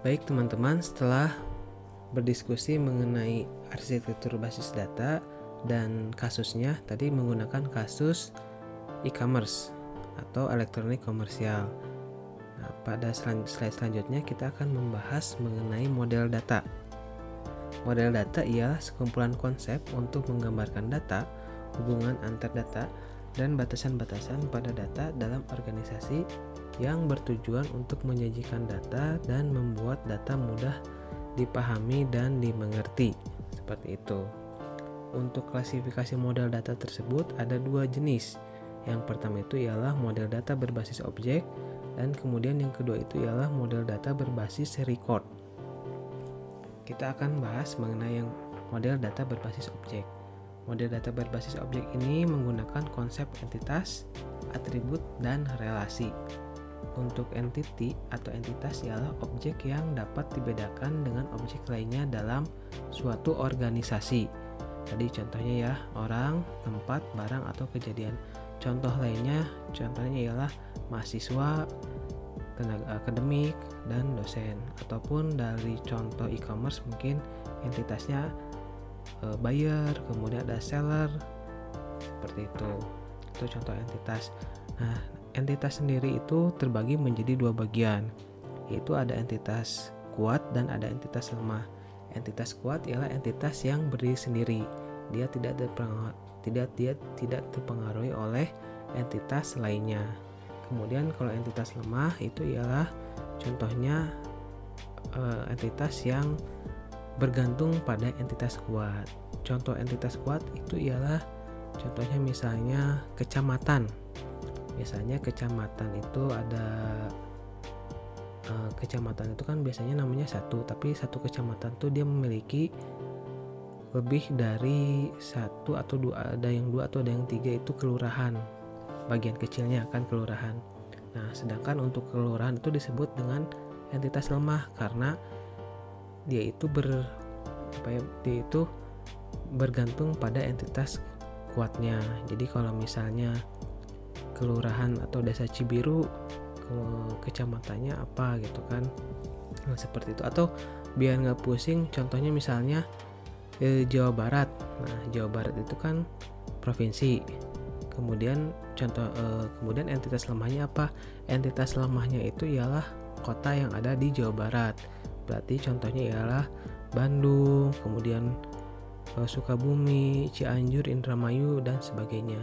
Baik teman-teman, setelah berdiskusi mengenai arsitektur basis data dan kasusnya tadi menggunakan kasus e-commerce atau elektronik komersial. Nah, pada slide selanjutnya kita akan membahas mengenai model data. Model data ialah sekumpulan konsep untuk menggambarkan data, hubungan antar data, dan batasan-batasan pada data dalam organisasi yang bertujuan untuk menyajikan data dan membuat data mudah dipahami dan dimengerti. Seperti itu. Untuk klasifikasi model data tersebut ada dua jenis. Yang pertama itu ialah model data berbasis objek dan kemudian yang kedua itu ialah model data berbasis record. Kita akan bahas mengenai yang model data berbasis objek. Model data berbasis objek ini menggunakan konsep entitas, atribut, dan relasi. Untuk entity atau entitas ialah objek yang dapat dibedakan dengan objek lainnya dalam suatu organisasi. Tadi contohnya ya, orang, tempat, barang, atau kejadian. Contoh lainnya, contohnya ialah mahasiswa, tenaga akademik, dan dosen. Ataupun dari contoh e-commerce mungkin entitasnya e, buyer, kemudian ada seller, seperti itu. Itu contoh entitas. Nah, entitas sendiri itu terbagi menjadi dua bagian, yaitu ada entitas kuat dan ada entitas lemah. Entitas kuat ialah entitas yang berdiri sendiri. Dia tidak terpengaruhi, tidak dia tidak terpengaruhi oleh entitas lainnya. Kemudian kalau entitas lemah itu ialah contohnya uh, entitas yang bergantung pada entitas kuat. Contoh entitas kuat itu ialah contohnya misalnya kecamatan biasanya kecamatan itu ada uh, kecamatan itu kan biasanya namanya satu tapi satu kecamatan tuh dia memiliki lebih dari satu atau dua ada yang dua atau ada yang tiga itu kelurahan bagian kecilnya kan kelurahan nah sedangkan untuk kelurahan itu disebut dengan entitas lemah karena dia itu ber apa ya dia itu bergantung pada entitas kuatnya. Jadi kalau misalnya kelurahan atau desa Cibiru ke kecamatannya apa gitu kan nah, seperti itu. Atau biar nggak pusing contohnya misalnya eh, Jawa Barat. Nah Jawa Barat itu kan provinsi. Kemudian contoh eh, kemudian entitas lemahnya apa? Entitas lemahnya itu ialah kota yang ada di Jawa Barat berarti contohnya ialah Bandung kemudian eh, Sukabumi Cianjur Indramayu dan sebagainya.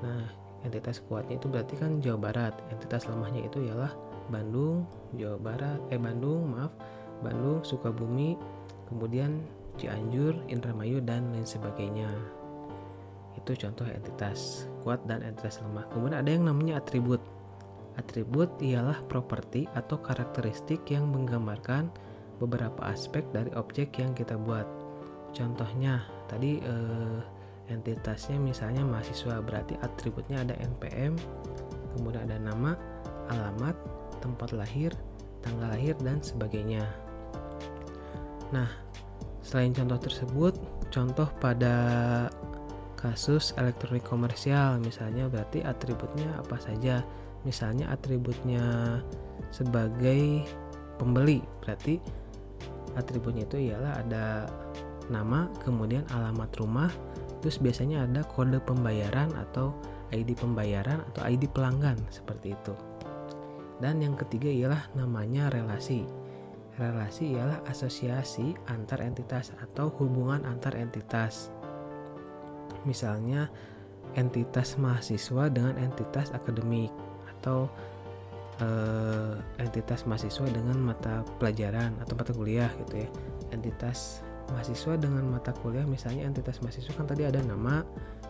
Nah entitas kuatnya itu berarti kan Jawa Barat. Entitas lemahnya itu ialah Bandung Jawa Barat eh Bandung maaf Bandung Sukabumi kemudian Cianjur Indramayu dan lain sebagainya. Itu contoh entitas kuat dan entitas lemah. Kemudian ada yang namanya atribut. Atribut ialah properti atau karakteristik yang menggambarkan beberapa aspek dari objek yang kita buat. Contohnya tadi eh, entitasnya misalnya mahasiswa berarti atributnya ada NPM kemudian ada nama alamat tempat lahir tanggal lahir dan sebagainya. Nah selain contoh tersebut contoh pada kasus elektronik komersial misalnya berarti atributnya apa saja? Misalnya atributnya sebagai pembeli berarti atributnya itu ialah ada nama kemudian alamat rumah terus biasanya ada kode pembayaran atau ID pembayaran atau ID pelanggan seperti itu. Dan yang ketiga ialah namanya relasi. Relasi ialah asosiasi antar entitas atau hubungan antar entitas. Misalnya entitas mahasiswa dengan entitas akademik atau eh, entitas mahasiswa dengan mata pelajaran atau mata kuliah gitu ya. Entitas mahasiswa dengan mata kuliah misalnya entitas mahasiswa kan tadi ada nama,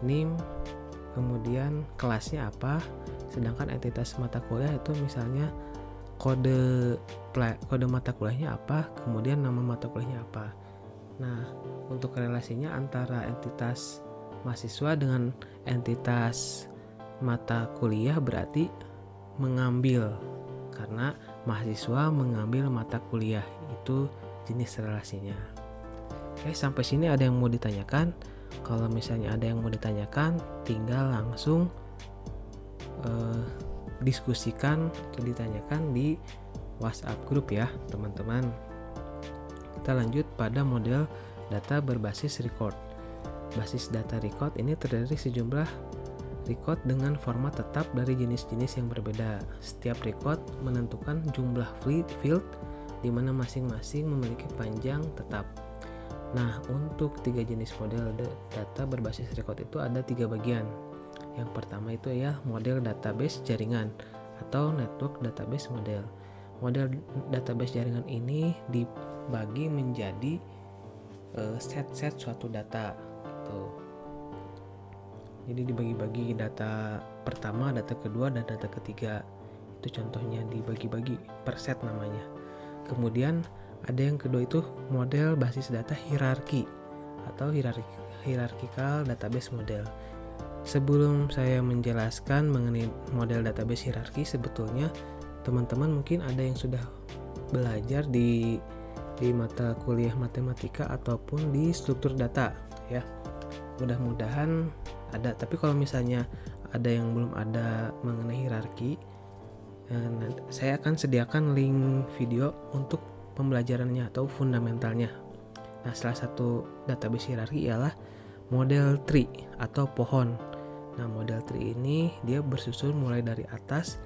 NIM, kemudian kelasnya apa, sedangkan entitas mata kuliah itu misalnya kode kode mata kuliahnya apa, kemudian nama mata kuliahnya apa. Nah, untuk relasinya antara entitas mahasiswa dengan entitas mata kuliah berarti mengambil karena mahasiswa mengambil mata kuliah itu jenis relasinya. Oke, sampai sini ada yang mau ditanyakan? Kalau misalnya ada yang mau ditanyakan, tinggal langsung uh, diskusikan atau ditanyakan di WhatsApp grup ya, teman-teman. Kita lanjut pada model data berbasis record. Basis data record ini terdiri sejumlah record dengan format tetap dari jenis-jenis yang berbeda. Setiap record menentukan jumlah field di mana masing-masing memiliki panjang tetap. Nah, untuk tiga jenis model data berbasis record itu ada tiga bagian. Yang pertama itu ya model database jaringan atau network database model. Model database jaringan ini dibagi menjadi eh, set-set uh, suatu data. Gitu. Jadi dibagi-bagi data pertama, data kedua, dan data ketiga. Itu contohnya dibagi-bagi per set namanya. Kemudian ada yang kedua itu model basis data hierarki atau hierarchical database model. Sebelum saya menjelaskan mengenai model database hierarki, sebetulnya teman-teman mungkin ada yang sudah belajar di di mata kuliah matematika ataupun di struktur data ya. Mudah-mudahan ada, tapi kalau misalnya ada yang belum ada mengenai hierarki, eh, saya akan sediakan link video untuk pembelajarannya atau fundamentalnya. Nah, salah satu database hierarki ialah model tree atau pohon. Nah, model tree ini dia bersusun mulai dari atas,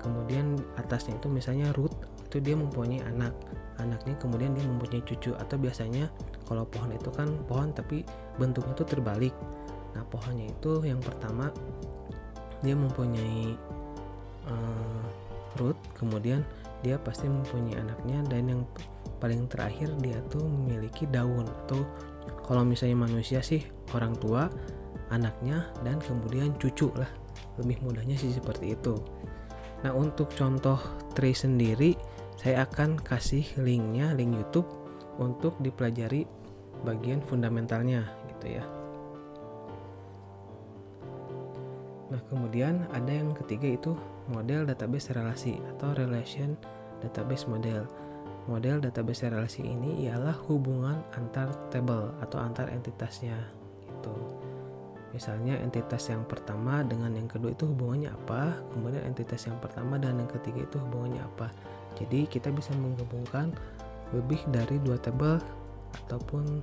kemudian atasnya itu misalnya root itu dia mempunyai anak, anaknya kemudian dia mempunyai cucu atau biasanya kalau pohon itu kan pohon tapi bentuknya itu terbalik. Nah, pohonnya itu yang pertama dia mempunyai uh, root, kemudian dia pasti mempunyai anaknya dan yang paling terakhir dia tuh memiliki daun. Atau kalau misalnya manusia sih orang tua anaknya dan kemudian cucu lah. Lebih mudahnya sih seperti itu. Nah untuk contoh tree sendiri saya akan kasih linknya link YouTube untuk dipelajari bagian fundamentalnya gitu ya Nah, kemudian ada yang ketiga itu model database relasi atau relation database model. Model database relasi ini ialah hubungan antar table atau antar entitasnya gitu. Misalnya entitas yang pertama dengan yang kedua itu hubungannya apa, kemudian entitas yang pertama dan yang ketiga itu hubungannya apa. Jadi kita bisa menggabungkan lebih dari dua table ataupun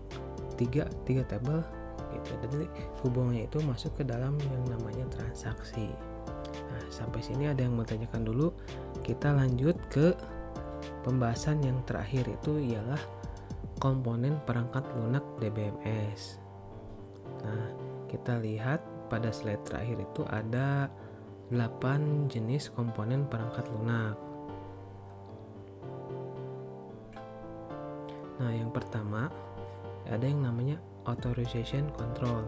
tiga tiga table gitu. Jadi hubungannya itu masuk ke dalam yang namanya transaksi. Nah, sampai sini ada yang mau tanyakan dulu. Kita lanjut ke pembahasan yang terakhir itu ialah komponen perangkat lunak DBMS. Nah, kita lihat pada slide terakhir itu ada 8 jenis komponen perangkat lunak. Nah, yang pertama ada yang namanya authorization control.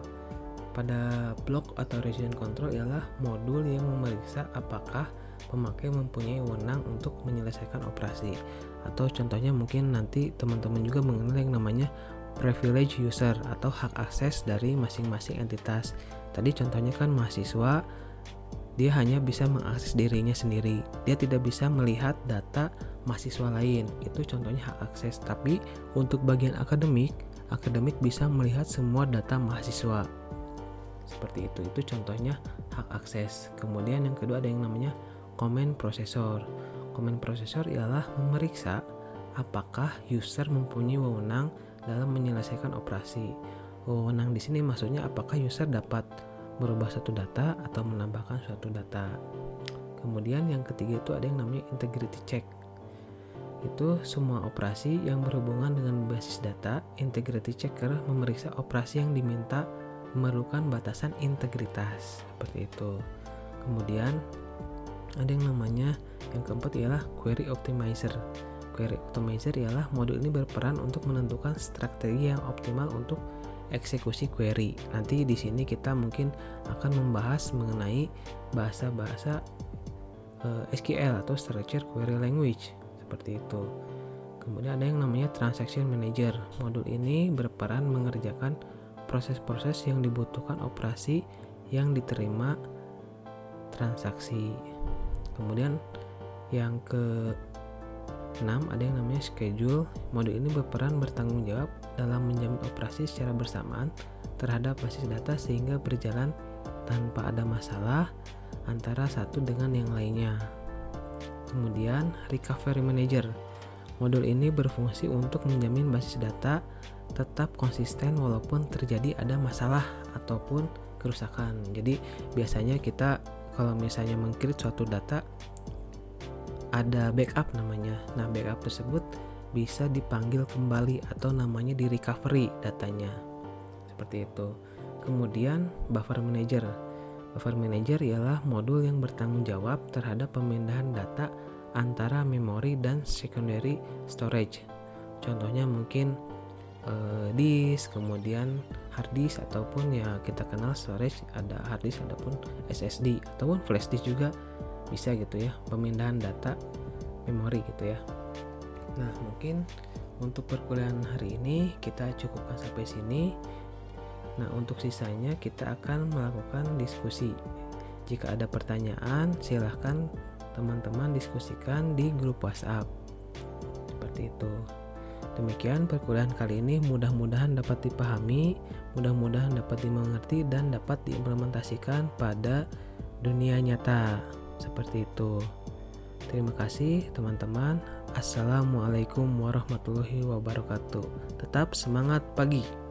Pada blok authorization control ialah modul yang memeriksa apakah pemakai mempunyai wewenang untuk menyelesaikan operasi. Atau contohnya mungkin nanti teman-teman juga mengenal yang namanya privilege user atau hak akses dari masing-masing entitas. Tadi contohnya kan mahasiswa dia hanya bisa mengakses dirinya sendiri. Dia tidak bisa melihat data mahasiswa lain. Itu contohnya hak akses. Tapi untuk bagian akademik akademik bisa melihat semua data mahasiswa. Seperti itu, itu contohnya hak akses. Kemudian yang kedua ada yang namanya comment processor. Comment processor ialah memeriksa apakah user mempunyai wewenang dalam menyelesaikan operasi. Wewenang di sini maksudnya apakah user dapat merubah satu data atau menambahkan suatu data. Kemudian yang ketiga itu ada yang namanya integrity check itu semua operasi yang berhubungan dengan basis data, integrity checker memeriksa operasi yang diminta memerlukan batasan integritas seperti itu. Kemudian ada yang namanya yang keempat ialah query optimizer. Query optimizer ialah modul ini berperan untuk menentukan strategi yang optimal untuk eksekusi query. Nanti di sini kita mungkin akan membahas mengenai bahasa-bahasa eh, SQL atau Structured Query Language seperti itu. Kemudian ada yang namanya Transaction Manager. Modul ini berperan mengerjakan proses-proses yang dibutuhkan operasi yang diterima transaksi. Kemudian yang ke 6 ada yang namanya schedule. Modul ini berperan bertanggung jawab dalam menjamin operasi secara bersamaan terhadap basis data sehingga berjalan tanpa ada masalah antara satu dengan yang lainnya. Kemudian Recovery Manager. Modul ini berfungsi untuk menjamin basis data tetap konsisten walaupun terjadi ada masalah ataupun kerusakan. Jadi biasanya kita kalau misalnya mengkrit suatu data ada backup namanya. Nah, backup tersebut bisa dipanggil kembali atau namanya di recovery datanya. Seperti itu. Kemudian buffer manager. Buffer manager ialah modul yang bertanggung jawab terhadap pemindahan data antara memori dan secondary storage. Contohnya mungkin uh, disk, kemudian hard disk ataupun ya kita kenal storage ada hard disk ataupun SSD ataupun flash disk juga bisa gitu ya pemindahan data memori gitu ya. Nah mungkin untuk perkuliahan hari ini kita cukupkan sampai sini. Nah untuk sisanya kita akan melakukan diskusi. Jika ada pertanyaan silahkan teman-teman diskusikan di grup WhatsApp. Seperti itu. Demikian perkuliahan kali ini mudah-mudahan dapat dipahami, mudah-mudahan dapat dimengerti dan dapat diimplementasikan pada dunia nyata. Seperti itu. Terima kasih teman-teman. Assalamualaikum warahmatullahi wabarakatuh. Tetap semangat pagi.